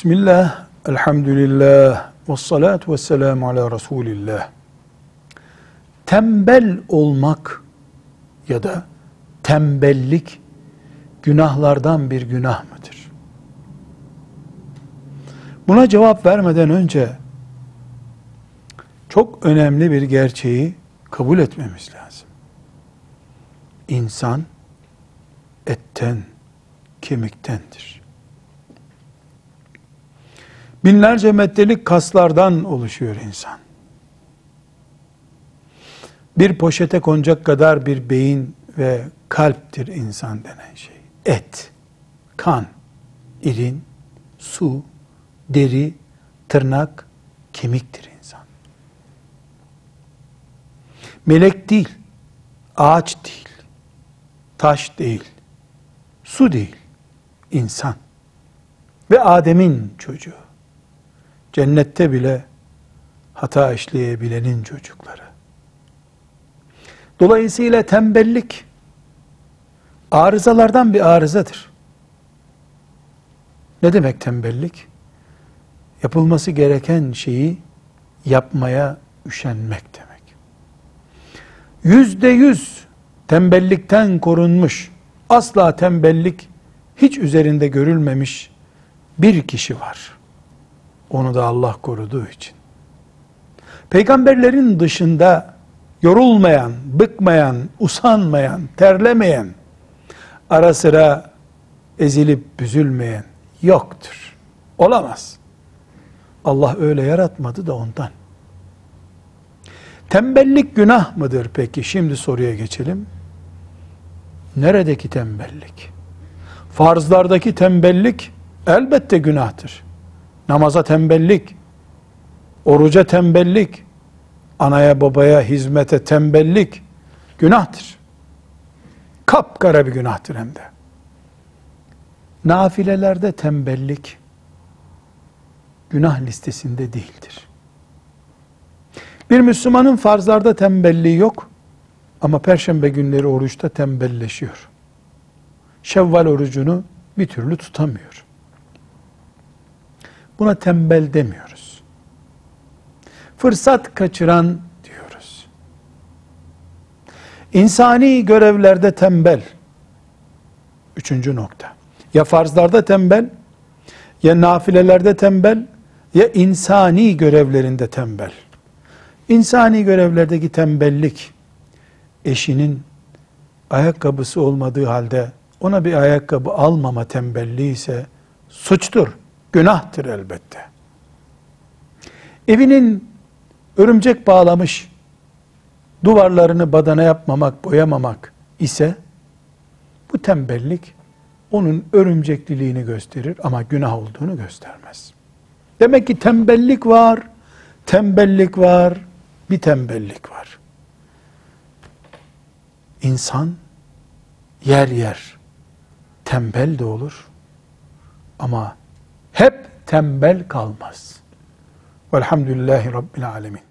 Bismillah, elhamdülillah, ve salatu ve selamu ala Resulillah. Tembel olmak ya da tembellik günahlardan bir günah mıdır? Buna cevap vermeden önce çok önemli bir gerçeği kabul etmemiz lazım. İnsan etten, kemiktendir. Binlerce metrelik kaslardan oluşuyor insan. Bir poşete konacak kadar bir beyin ve kalptir insan denen şey. Et, kan, irin, su, deri, tırnak, kemiktir insan. Melek değil, ağaç değil, taş değil, su değil, insan. Ve Adem'in çocuğu. Cennette bile hata işleyebilenin çocukları. Dolayısıyla tembellik arızalardan bir arızadır. Ne demek tembellik? Yapılması gereken şeyi yapmaya üşenmek demek. Yüzde yüz tembellikten korunmuş, asla tembellik hiç üzerinde görülmemiş bir kişi var. Onu da Allah koruduğu için. Peygamberlerin dışında yorulmayan, bıkmayan, usanmayan, terlemeyen, ara sıra ezilip büzülmeyen yoktur. Olamaz. Allah öyle yaratmadı da ondan. Tembellik günah mıdır peki? Şimdi soruya geçelim. Neredeki tembellik? Farzlardaki tembellik elbette günahtır. Namaza tembellik, oruca tembellik, anaya babaya hizmete tembellik günahtır. Kapkara bir günahtır hem de. Nafilelerde tembellik günah listesinde değildir. Bir Müslümanın farzlarda tembelliği yok ama perşembe günleri oruçta tembelleşiyor. Şevval orucunu bir türlü tutamıyor. Buna tembel demiyoruz. Fırsat kaçıran diyoruz. İnsani görevlerde tembel. Üçüncü nokta. Ya farzlarda tembel, ya nafilelerde tembel, ya insani görevlerinde tembel. İnsani görevlerdeki tembellik, eşinin ayakkabısı olmadığı halde ona bir ayakkabı almama tembelliği ise suçtur, günahtır elbette. Evinin örümcek bağlamış, duvarlarını badana yapmamak, boyamamak ise bu tembellik onun örümcekliliğini gösterir ama günah olduğunu göstermez. Demek ki tembellik var, tembellik var, bir tembellik var. İnsan yer yer tembel de olur ama hep tembel kalmaz. Velhamdülillahi Rabbil Alemin.